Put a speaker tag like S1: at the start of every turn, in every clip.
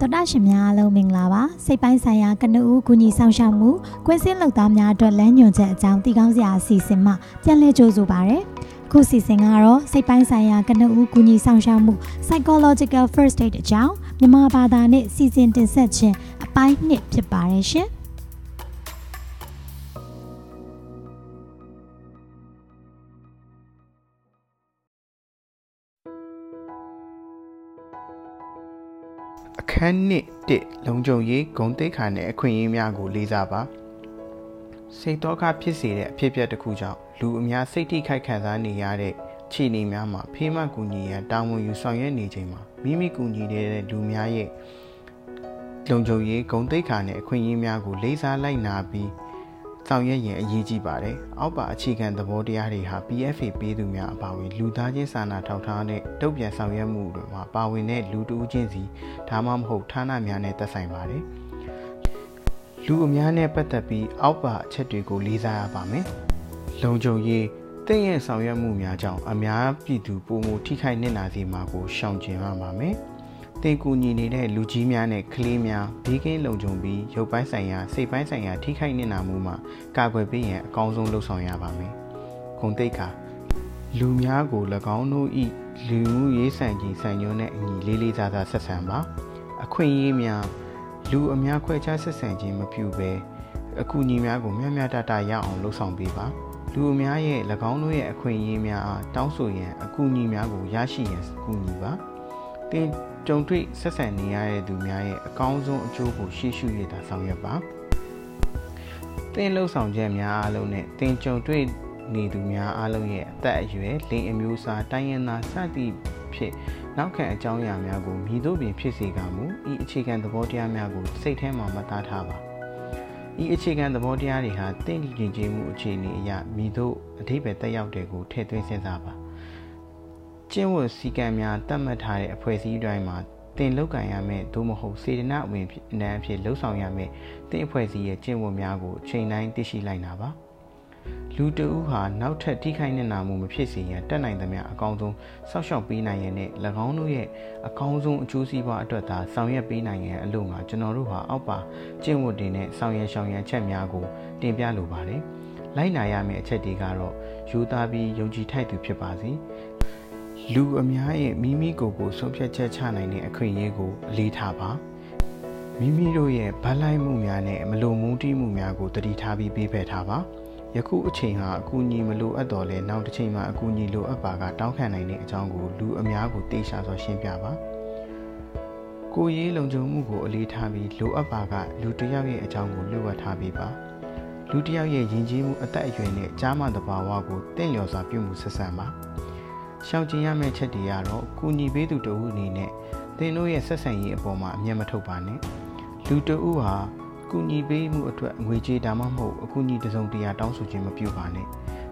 S1: တော်တာရှင်များအားလုံးမင်္ဂလာပါစိတ်ပိုင်းဆိုင်ရာကနဦးကူညီဆောင်ရှောက်မှုကွင်းစင်းလုပ်သားများအတွက်လမ်းညွှန်ချက်အကြောင်းတည်ကောင်းစရာအစီအစဉ်မှပြန်လည်ကြိုဆိုပါရစေအခုစီစဉ်ကတော့စိတ်ပိုင်းဆိုင်ရာကနဦးကူညီဆောင်ရှောက်မှု psychological first aid အကြောင်းမြန်မာဘာသာနဲ့စီစဉ်တင်ဆက်ခြင်းအပိုင်းနှစ်ဖြစ်ပါတယ်ရှင်
S2: အခန်းနှစ်1လုံခြုံရေးဂုံတိတ်ခါနဲ့အခွင့်အရေးများကိုလေးစားပါစိတ်တော့ခဖြစ်စေတဲ့အဖြစ်အပျက်တစ်ခုကြောင့်လူအများစိတ်ထိခိုက်ခံစားနေရတဲ့ခြေအနေများမှာဖေးမကူညီရန်တာဝန်ယူဆောင်ရွက်နေချိန်မှာမိမိကူညီနေတဲ့လူများရဲ့လုံခြုံရေးဂုံတိတ်ခါနဲ့အခွင့်အရေးများကိုလေးစားလိုက်နာပြီး ဆောင်ရွက်ရင်အရေးကြီးပါတယ်။အောက်ပါအခြေခံသဘောတရားတွေဟာ PFA ပေးသူများအပါအဝင်လူသားချင်းစာနာထောက်ထားတဲ့တုံ့ပြန်ဆောင်ရွက်မှုတွေမှာပါဝင်တဲ့လူတဦးချင်းစီဒါမှမဟုတ်ဌာနများနဲ့သက်ဆိုင်ပါတယ်။လူအများနဲ့ပတ်သက်ပြီးအောက်ပါအချက်တွေကိုလေးစားရပါမယ်။လုံခြုံရေးတင့်ရဲ့ဆောင်ရွက်မှုများကြောင့်အများပြည်သူပုံမှုထိခိုက်နေတာစီမှာကိုရှောင်ကျဉ်ရပါမယ်။ တင်ကူညီနေတဲ့လူကြီးများနဲ့ကလေးများဘေးကင်းလုံခြုံပြီးရုပ်ပိုင်းဆိုင်ရာစိတ်ပိုင်းဆိုင်ရာထိခိုက်နေတာမှုမှာကာကွယ်ပေးရန်အကောင်းဆုံးလုပ်ဆောင်ရပါမယ်။ဂုံတိတ်ခါလူများကို၎င်းတို့ဤလူမှုရေးဆန်ကြီးဆန်ညွှန်းတဲ့အညီလေးလေးစားစားဆက်ဆံပါ။အခွင့်အရေးများလူအများခွဲခြားဆက်ဆံခြင်းမပြုဘဲအကူအညီများကိုမျှမျှတတရအောင်လှုပ်ဆောင်ပေးပါ။လူအများရဲ့၎င်းတို့ရဲ့အခွင့်အရေးများအားတောင်းဆိုရန်အကူအညီများကိုရရှိရန်ကူညီပါ။တင် ကြုံတွေ့ဆက်ဆံနေရတဲ့သူများရဲ့အကောင်းဆုံးအကျိုးကိုရှေ့ရှုရတာဆောင်ရွက်ပါ။တင်လှုပ်ဆောင်ချက်များအားလုံးနဲ့တင်ကြုံတွေ့နေသူများအားလုံးရဲ့အသက်အရွယ်လိင်အမျိုးအစားတိုင်းရင်းသားစသည့်ဖြစ်နောက်ခံအကြောင်းအရာများကိုမြည်တို့ပင်ဖြစ်စေကမူဤအခြေခံသဘောတရားများကိုစိတ်ထဲမှာမသားထားပါဤအခြေခံသဘောတရားတွေဟာတင့်ကြည်ကြည်မှုအခြေအနေအရမြည်တို့အထိပ္ပယ်တက်ရောက်တဲ့ကိုထည့်သွင်းစဉ်းစားပါ ကျင့်ဝတ်စည်းကမ်းများတတ်မှတ်ထားတဲ့အဖွဲ့အစည်းတိုင်းမှာတင်လောက်ကန်ရမယ်သို့မဟုတ်စေတနာအဝင်အနံအဖြစ်လှုပ်ဆောင်ရမယ်တင်အဖွဲ့အစည်းရဲ့ကျင့်ဝတ်များကိုအချိန်တိုင်းသိရှိလိုက်နာပါလူတဦးဟာနောက်ထပ်ထိခိုက်နေတာမှုမဖြစ်စေရန်တက်နိုင်သမျှအကောင်းဆုံးစောင့်ရှောက်ပေးနိုင်ရန်နဲ့၎င်းတို့ရဲ့အကောင်းဆုံးအကျိုးစီးပွားအတွက်သာဆောင်ရွက်ပေးနိုင်ရန်အလို့ငါကျွန်တော်တို့ဟာအောက်ပါကျင့်ဝတ်တွေနဲ့ဆောင်ရွက်ရှောင်ရန်ချက်များကိုတင်ပြလိုပါတယ်လိုက်နာရမယ့်အချက်တွေကတော့ယူသားပြီးယုံကြည်ထိုက်သူဖြစ်ပါစေ လူအများရဲ့မိမိကိုယ်ကိုဆုံးဖြတ်ချက်ချနိုင်တဲ့အခွင့်အရေးကိုအလေးထားပါမိမိတို့ရဲ့ဗလိုက်မှုများနဲ့မလုံမှုတီးမှုများကိုတတိထားပြီးပေးဖက်ထားပါယခုအချိန်ဟာအကူအညီမလိုအပ်တော့လဲနောက်တစ်ချိန်မှာအကူအညီလိုအပ်ပါကတောင်းခံနိုင်တဲ့အကြောင်းကိုလူအများကိုသိရှာစွာရှင်းပြပါကိုရေးလုံခြုံမှုကိုအလေးထားပြီးလိုအပ်ပါကလူတစ်ယောက်ရဲ့အကြောင်းကိုလွတ်ဝတ်ထားပေးပါလူတစ်ယောက်ရဲ့ယဉ်ကျေးမှုအသက်အရွယ်နဲ့ကြားမှတဘာဝကိုတင့်လျော်စွာပြုမှုဆက်ဆံပါ ရှောင်ကျဉ်ရမယ့်ချက်တွေကတော့ကုညီပေးသူတဦးအနေနဲ့သင်တို့ရဲ့ဆက်ဆံရေးအပေါ်မှာအမျက်မထုတ်ပါနဲ့လူတဦးဟာကုညီပေးမှုအတွက်ငွေကြေးဒါမှမဟုတ်အကူအညီတစုံတရာတောင်းဆိုခြင်းမပြုပါနဲ့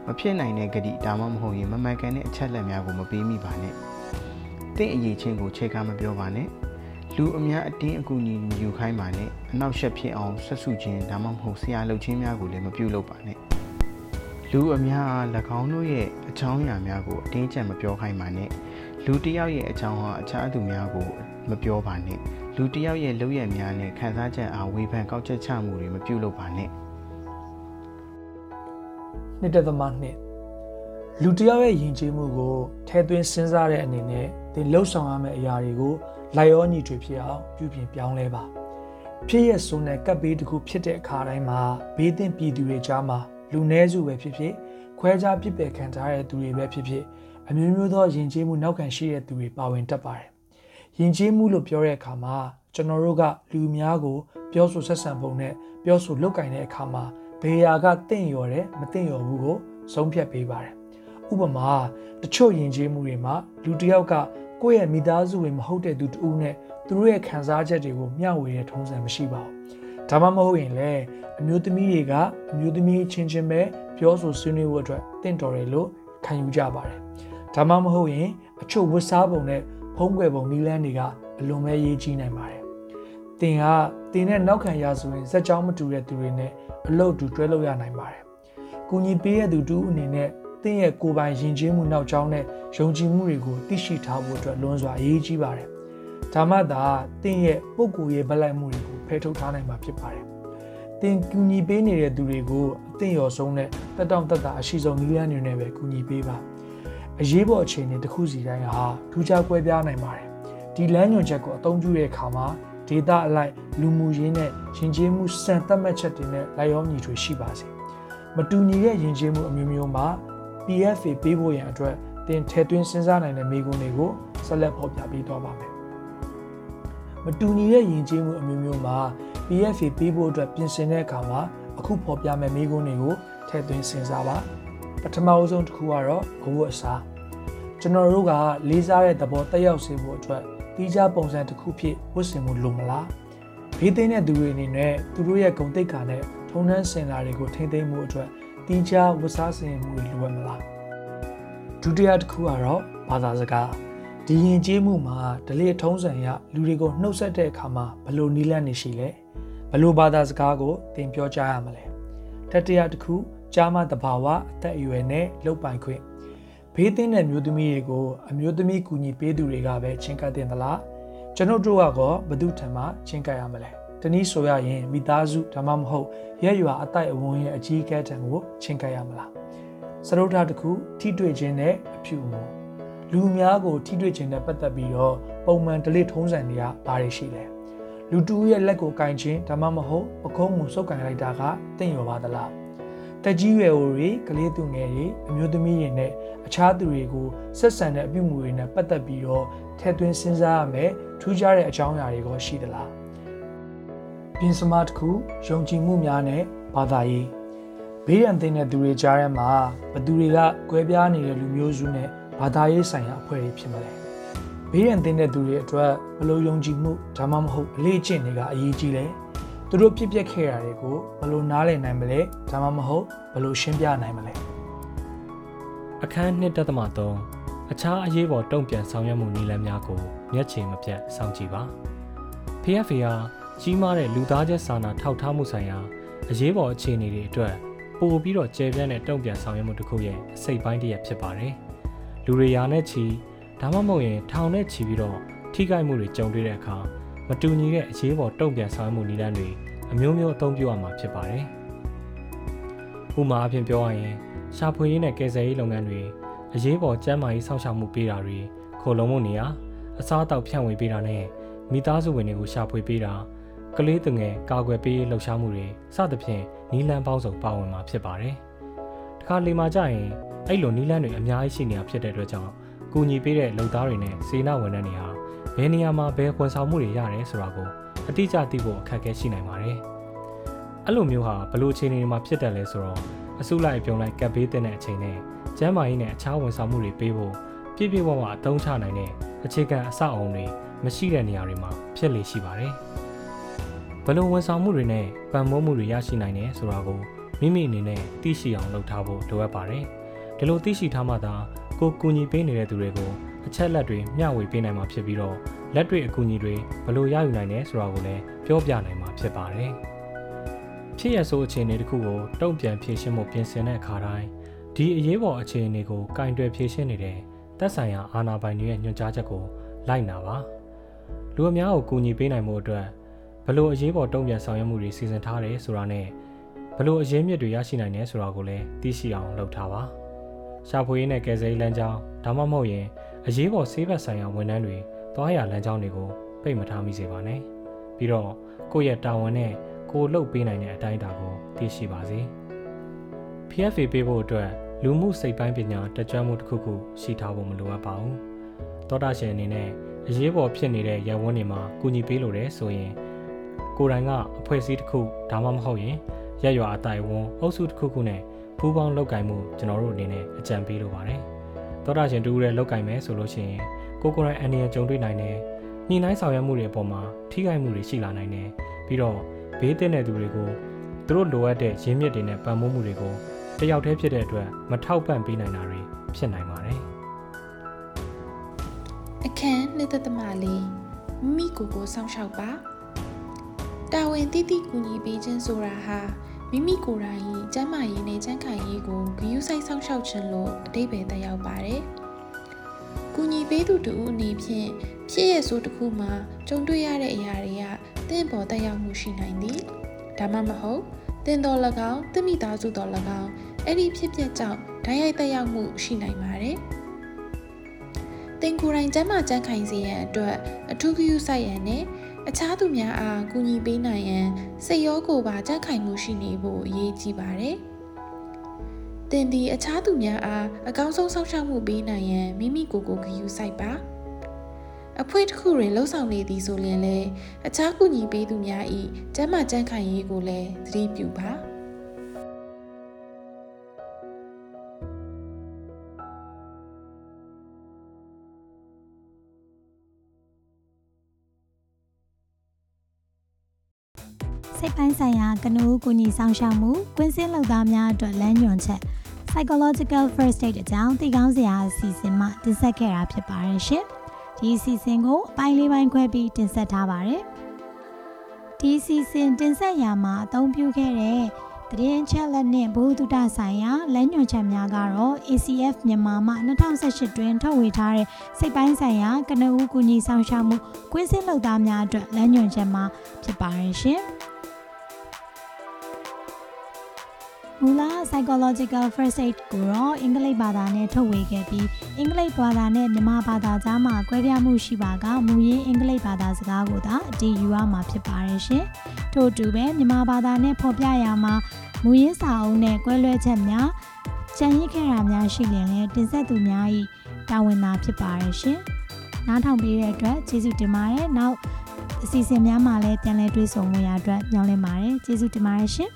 S2: မဖြစ်နိုင်တဲ့ဂတိဒါမှမဟုတ်ရင်မမှန်ကန်တဲ့အချက်လက်များကိုမပေးမိပါနဲ့တင့်အရေးချင်းကိုခြေကားမပြောပါနဲ့လူအများအတင်းအကူအညီယူခိုင်းပါနဲ့အနောက်ရှက်ဖြစ်အောင်ဆက်စုခြင်းဒါမှမဟုတ်ဆရာလုပ်ခြင်းများကိုလည်းမပြုလုပ်ပါနဲ့ လူအများအား၎င်းတို့ရဲ့အချောင်းအရာများကိုအတင်းကျပ်မပြောခိုင်းပါနဲ့လူတစ်ယောက်ရဲ့အချောင်းဟာအခြားသူများကိုမပြောပါနဲ့လူတစ်ယောက်ရဲ့လုပ်ရများနဲ့ခံစားချက်အားဝေဖန်ကောက်ချက်ချမှုတွေမပြုလုပ်ပါနဲ့
S3: နှစ်သက်သမားနှစ်လူတစ်ယောက်ရဲ့ယဉ်ကျေးမှုကိုထဲသွင်းစဉ်းစားတဲ့အနေနဲ့သင်လှုပ်ဆောင်ရမယ့်အရာတွေကိုလိုက်ရောညီထွေဖြစ်အောင်ပြုပြင်ပြောင်းလဲပါဖြစ်ရဆိုးနဲ့ကပ်ဘေးတစ်ခုဖြစ်တဲ့အခါတိုင်းမှာဘေးသင့်ပြည်သူတွေကြားမှာ လူနည်းစုပဲဖြစ်ဖြစ်ခွဲခြားပြစ်ပယ်ခံထားတဲ့သူတွေပဲဖြစ်ဖြစ်အမျိုးမျိုးသောယဉ်ကျေးမှုနောက်ခံရှိတဲ့သူတွေပါဝင်တတ်ပါတယ်ယဉ်ကျေးမှုလို့ပြောတဲ့အခါမှာကျွန်တော်တို့ကလူများကို ပြောဆိုဆက်ဆံပုံနဲ့ပြောဆိုလုပ်ကင်တဲ့အခါမှာဘေးရာကတင့်ရော်တယ်မတင့်ရော်ဘူးကိုဆုံးဖြတ်ပေးပါတယ်ဥပမာတချို့ယဉ်ကျေးမှုတွေမှာလူတစ်ယောက်ကကိုယ့်ရဲ့မိသားစုဝင်မဟုတ်တဲ့သူတူနဲ့သူတို့ရဲ့ခံစားချက်တွေကိုမျှဝေတဲ့ထုံးစံမရှိပါဘူး ဒါမှမဟုတ်ရင်လည်းအမျိုးသမီးတွေကအမျိုးသမီးချင်းချင်းပဲပြောဆိုဆွေးနွေးဖို့အတွက်တင့်တော်တယ်လို့ခံယူကြပါတယ်ဒါမှမဟုတ်ရင်အချို့ဝတ်စားပုံနဲ့ဖုံးကွယ်ပုံနည်းလမ်းတွေကအလွန်ပဲရေးကြီးနိုင်ပါတယ်။တင်ကတင်နဲ့နောက်ခံရဆိုရင်ဇက်ကြောင်းမတူတဲ့သူတွေနဲ့အလုပ်တူတွဲလုပ်ရနိုင်ပါတယ်။ကူညီပေးတဲ့သူတူအနေနဲ့တင်ရဲ့ကိုယ်ပိုင်ယဉ်ကျေးမှုနောက်ကျောင်းနဲ့ယုံကြည်မှုတွေကိုသိရှိထားဖို့အတွက်လွန်စွာအရေးကြီးပါတယ်။ဒါဒါမှသာတင်းရဲ့ပုံကိုယ်ရဲ့ဗလိုက်မှုတွေကို ဖယ်ထုတ်ထားနိုင်မှာဖြစ်ပါတယ်။တင်းကူညီပေးနေတဲ့သူတွေကိုအသင့်ရော်ဆုံးတဲ့တက်တောင့်တက်တာအရှိဆုံးနည်းလမ်းတွေနဲ့ပဲကူညီပေးပါ။အရေးပေါ်အခြေအနေတစ်ခုစီတိုင်းဟာထူးခြားကွဲပြားနိုင်ပါတယ်။ဒီလမ်းညွှန်ချက်ကိုအသုံးပြုတဲ့အခါမှာဒေတာအလိုက်လူမှုရေးနဲ့ယဉ်ကျေးမှုစံသတ်မှတ်ချက်တွေနဲ့လိုက်ရောညီထွေရှိပါစေ။မတူညီတဲ့ယဉ်ကျေးမှုအမျိုးမျိုးမှာ PFA ပေးဖို့ရန်အတွက်တင်ထဲသွင်းစဉ်းစားနိုင်တဲ့မိကုန်းတွေကိုဆက်လက်ဖော်ပြပေးသွားပါမယ်။ မတူညီတဲ့ယဉ်ကျေးမှုအမျိုးမျိုးမှာ PFA ပေးဖို့အတွက်ပြင်ဆင်တဲ့အခါမှာအခုဖော်ပြမယ့်မိကုန်းတွေကိုထည့်သွင်းစဉ်းစားပါ။ပထမအဆုံးတစ်ခုကတော့အဝတ်အစားကျွန်တော်တို့ကလေးစားတဲ့သဘောတက်ရောက်စေဖို့အတွက်တီးခြားပုံစံတစ်ခုဖြစ်ဝတ်ဆင်မှုလိုမလားဘေးသိမ်းတဲ့သူတွေအနေနဲ့သူတို့ရဲ့ဂုဏ်သိက္ခာနဲ့ထုံနှန်းစင်လာတွေကိုထိမ့်သိမ်းမှုအတွက်တီးခြားဝတ်စားစင်မှုတွေလိုအပ်မလားဒုတိယတစ်ခုကတော့ဘာသာစကား ဒီရင်ကျေးမှုမှာဒလိထုံးစံရလူတွေကိုနှုတ်ဆက်တဲ့အခါမှာဘလို့နီးလန့်နေရှိလဲဘလို့ဘာသာစကားကိုသင်ပြောကြားရမလဲတတိယတစ်ခုကြားမတဘာဝအသက်အရွယ်နဲ့လုပ်ပိုင်ခွင့်ဘေးသင်းတဲ့မျိုးသမီးတွေကိုအမျိုးသမီးကူညီပေးသူတွေကပဲချင်းကပ်တင်သလားကျွန်ုပ်တို့ကတော့ဘသူထံမှချင်းကပ်ရမလဲတနည်းဆိုရရင်မိသားစုဒါမှမဟုတ်ရက်ရွာအတိုက်အဝန်းရဲ့အကြီးအကဲထံကိုချင်းကပ်ရမလားစရုပ်ထားတစ်ခုထိတွေ့ခြင်းနဲ့အဖြူမှု လူများကိုထိတွေ့ခြင်းနဲ့ပတ်သက်ပြီးတော့ပုံမှန်ဒလိထုံးစံတွေကဘာတွေရှိလဲလူတူရဲ့လက်ကိုကင်ခြင်းဒါမှမဟုတ်ပကုံးမှုစုပ်ကန်လိုက်တာကတင့်ရောပါသလားတက်ကြီးရွယ်အိုတွေကလေးသူငယ်တွေအမျိုးသမီးတွေနဲ့အခြားသူတွေကိုဆက်ဆံတဲ့အပြုအမူတွေနဲ့ပတ်သက်ပြီးတော့ထည့်သွင်းစဉ်းစားရမယ်ထူးခြားတဲ့အကြောင်းအရာတွေကရှိသလားပြင်စမတစ်ခုယုံကြည်မှုများနဲ့ဘာသာရေးဘေးရန်သိတဲ့သူတွေကြားထဲမှာဘသူတွေကကွဲပြားနေတဲ့လူမျိုးစုနဲ့ ဘာသာရေးဆိုင်ရာအဖွဲ့တွေဖြစ်မလဲဘေးရန်သိတဲ့သူတွေအတွက်ဘလို့ယုံကြည်မှုဒါမှမဟုတ်အလေးကျင့်တွေကအရေးကြီးလဲသူတို့ဖြစ်ပျက်ခဲ့တာတွေကိုဘယ်လိုနားလည်နိုင်မလဲဒါမှမဟုတ်ဘယ်လိုရှင်းပြနိုင်မလဲ
S4: အခန်း2.3အခြားအရေးပေါ်တုံ့ပြန်ဆောင်ရွက်မှုနည်းလမ်းများကိုမျက်ခြေမပြတ်စောင့်ကြည့်ပါ PFA ဟာကြီးမားတဲ့လူသားချက်စာနာထောက်ထားမှုဆိုင်ရာအရေးပေါ်အခြေအနေတွေအတွက်ပို့ပြီးတော့ကျေပြန့်တဲ့တုံ့ပြန်ဆောင်ရွက်မှုတစ်ခုရဲ့အစိတ်ပိုင်းတစ်ရပ်ဖြစ်ပါတယ် လူတွေရာနဲ့ချီဒါမှမဟုတ်ရင်ထောင်နဲ့ချီပြီးတော့ထိခိုက်မှုတွေကြုံတွေ့တဲ့အခါမတူညီတဲ့အရေးပေါ်တုံ့ပြန်ဆောင်မှုနည်းလမ်းတွေအမျိုးမျိုးအသုံးပြုရမှာဖြစ်ပါတယ်။ဥပမာအဖြစ်ပြောရရင်ရှာဖွေရေးနဲ့ကယ်ဆယ်ရေးလုပ်ငန်းတွေအရေးပေါ်ကျန်းမာရေးစောင့်ရှောက်မှုပေးတာတွေခိုလုံမှုနေရာအစားအသောက်ဖြန့်ဝေပေးတာနဲ့မိသားစုဝင်တွေကိုရှာဖွေပေးတာကလေးသူငယ်ကာကွယ်ပေးလှုပ်ရှားမှုတွေစသဖြင့်နီးလန်းပေါင်းစုံပါဝင်မှာဖြစ်ပါတယ်။တခါလေမှာကြရင် အဲ့လိုနီးလန်းတွေအများကြီးရှိနေတာဖြစ်တဲ့အတွက်ကြောင့်ကူညီပေးတဲ့လုပ်သားတွေနဲ့စေနာဝန်ထမ်းတွေဟာဘယ်နေရာမှာဘယ်ဝန်ဆောင်မှုတွေရတယ်ဆိုတာကိုအတိအကျသိဖို့အခက်အခဲရှိနိုင်ပါတယ်။အဲ့လိုမျိုးဟာဘလို့အခြေအနေတွေမှာဖြစ်တယ်လဲဆိုတော့အစုလိုက်ပြုံလိုက်ကပ်ပေးတဲ့အချိန်နဲ့ကျန်းမာရေးနဲ့အခြားဝန်ဆောင်မှုတွေပေးဖို့ပြည့်ပြည့်ဝဝအသုံးချနိုင်တဲ့အခြေခံအဆောက်အအုံတွေမရှိတဲ့နေရာတွေမှာဖြစ်လေရှိပါတယ်။ဘလို့ဝန်ဆောင်မှုတွေနဲ့ပံ့ပိုးမှုတွေရရှိနိုင်တယ်ဆိုတာကိုမိမိအနေနဲ့သိရှိအောင်လုပ်ထားဖို့လိုအပ်ပါတယ်။ ဒီလိုသိရှိထားမှသာကိုကူညီပေးနေတဲ့သူတွေကိုအချက်လက်တွေမျှဝေပေးနိုင်မှာဖြစ်ပြီးတော့လက်တွေ့အကူအညီတွေဘလို့ရယူနိုင်တယ်ဆိုတာကိုလည်းပြောပြနိုင်မှာဖြစ်ပါတယ်။ဖြစ်ရဆိုအခြေအနေတစ်ခုကိုတုံ့ပြန်ဖြေရှင်းမှုပြင်ဆင်တဲ့အခါတိုင်းဒီအရေးပေါ်အခြေအနေကိုကင်တွယ်ဖြေရှင်းနေတဲ့သက်ဆိုင်ရာအာဏာပိုင်တွေရဲ့ညွှန်ကြားချက်ကိုလိုက်နာပါ။လူအများကိုကူညီပေးနိုင်မှုအတွက်ဘလို့အရေးပေါ်တုံ့ပြန်ဆောင်ရွက်မှုတွေစီစဉ်ထားတယ်ဆိုတာနဲ့ဘလို့အရေးမြစ်တွေရရှိနိုင်တယ်ဆိုတာကိုလည်းသိရှိအောင်လုပ်ထားပါ။ ရှာဖွေရေးနဲ့ကယ်ဆယ်ရေးလမ်းကြောင်းဒါမှမဟုတ်ရင်အရေးပေါ်ဆေးဘက်ဆိုင်ရာဝန်ထမ်းတွေသွားရလမ်းကြောင်းတွေကိုပိတ်မထားမိစေပါနဲ့ပြီးတော့ကိုယ့်ရဲ့တာဝန်နဲ့ကိုလှုပ်ပေးနိုင်တဲ့အတိုင်းအတာကိုသိရှိပါစေ PFA ပေးဖို့အတွက်လူမှုစိတ်ပိုင်းပညာတက်ကြွမှုတစ်ခုခုရှိထားဖို့မလိုအပ်ပါဘူးသောတာရှင်အနေနဲ့အရေးပေါ်ဖြစ်နေတဲ့ရန်ဝန်းတွေမှာကူညီပေးလို့တယ်ဆိုရင်ကိုယ်တိုင်ကအဖွဲ့အစည်းတစ်ခုဒါမှမဟုတ်ရင်ရက်ရွာအတိုင်ဝန်းအုပ်စုတစ်ခုခုနဲ့ ပူးပေါင်းလုပ်ကိုင်မှုကျွန်တော်တို့အနေနဲ့အကြံပေးလိုပါတယ်သောတာရှင်တူရဲလောက်ကင်မယ်ဆိုလို့ရှိရင်ကိုကိုရိုင်းအန်နီယကြုံတွေ့နိုင်တယ်ညှိနှိုင်းဆောင်ရွက်မှုတွေအပေါ်မှာထိခိုက်မှုတွေရှိလာနိုင်တယ်ပြီးတော့ဘေးသင့်တဲ့သူတွေကိုသူတို့လိုအပ်တဲ့ရင်းမြစ်တွေနဲ့ပံ့ပိုးမှုတွေကိုတယောက်တည်းဖြစ်တဲ့အတွက်မထောက်ပံ့ပေးနိုင်တာတွေဖြစ်နိုင်ပါတယ်
S5: အခန်းနှစ်သက်သမလေးမိမိကိုယ်ကိုစောင့်ရှောက်ပါတာဝန်တိတိကူညီပေးခြင်းဆိုတာဟာ မိမိကိုယ်တိုင်ကျန်းမာရေးနဲ့ကျန်းခိုင်ရေးကိုဂရုစိုက်စောင့်ရှောက်ခြင်းလို့အတိပ္ပယ်သက်ရောက်ပါတယ်။ကကူညီပေးသူတူအနေဖြင့်ဖြစ်ရဆိုတစ်ခုမှာကြုံတွေ့ရတဲ့အရာတွေကတင့်ပေါ်တက်ရောက်မှုရှိနိုင်သည်ဒါမှမဟုတ်တင်တော်၎င်းတမိသားစုတော်၎င်းအဲ့ဒီဖြစ်ပျက်ကြောင့်ဓာတ်ရိုက်တက်ရောက်မှုရှိနိုင်ပါတယ်တင်ကိုယ်တိုင်ကျမ်းမာကြမ်းခိုင်စေရန်အတွက်အထူးဂရုစိုက်ရန်နဲ့ အခြားသူများအားကူညီပေးနိုင်ရန်စိတ်ရောကိုယ်ပါကြမ်းခိုင်မှုရှိနေဖို့အရေးကြီးပါတယ်။တင်ဒီအခြားသူများအားအကောင်းဆုံးစောင့်ရှောက်မှုပေးနိုင်ရန်မိမိကိုယ်ကိုဂရုစိုက်ပါ။အဖွဲတစ်ခုတွင်လှုပ်ဆောင်နေသည်ဆိုရင်လည်းအခြားကူညီပေးသူများ၏ကျမ်းမာကြမ်းခိုင်ရေးကိုလည်းသတိပြုပါ။
S1: ကနဦးကူညီဆောင်ရှောက်မှုကွင်းစင်းလုပ်သားများအတွက်လမ်းညွှန်ချက် psychological first aid အကြောင်းသိကောင်းစရာအစီအစဉ်မှတင်ဆက်ခဲ့တာဖြစ်ပါတယ်ရှင်။ဒီအစီအစဉ်ကိုအပိုင်းလေးပိုင်းခွဲပြီးတင်ဆက်ထားပါတယ်။ဒီအစီအစဉ်တင်ဆက်ရာမှာအသုံးပြုခဲ့တဲ့သတင်းချက်လက်နဲ့ဘုဒ္ဓတဆိုင်ရာလမ်းညွှန်ချက်များကတော့ ACF မြန်မာမှ2018တွင်ထုတ်ဝေထားတဲ့စိတ်ပိုင်းဆိုင်ရာကနဦးကူညီဆောင်ရှောက်မှုကွင်းစင်းလုပ်သားများအတွက်လမ်းညွှန်ချက်မှာဖြစ်ပါတယ်ရှင်။ မူလ psychological first aid ကိုတော့အင်္ဂလိပ်ဘာသာနဲ့ထုတ်ဝေခဲ့ပြီးအင်္ဂလိပ်ဘာသာနဲ့မြန်မာဘာသာကြားမှာကွဲပြားမှုရှိပါကမူရင်းအင်္ဂလိပ်ဘာသာစကားကိုသာအတည်ယူရမှာဖြစ်ပါတယ်ရှင်။ထို့အတူပဲမြန်မာဘာသာနဲ့ဖော်ပြရမှာမူရင်းစာအုပ်နဲ့ကွဲလွဲချက်များကြံရစ်ခဲ့တာများရှိရင်လည်းတင်ဆက်သူများ၏တာဝန်သာဖြစ်ပါတယ်ရှင်။နားထောင်ပေးတဲ့အတွက်ကျေးဇူးတင်ပါတယ်။နောက်အစီအစဉ်များမှာလည်းပြန်လည်တွေ့ဆုံမှုရအတွက်ညှောင်းလင်းပါတယ်။ကျေးဇူးတင်ပါတယ်ရှင်။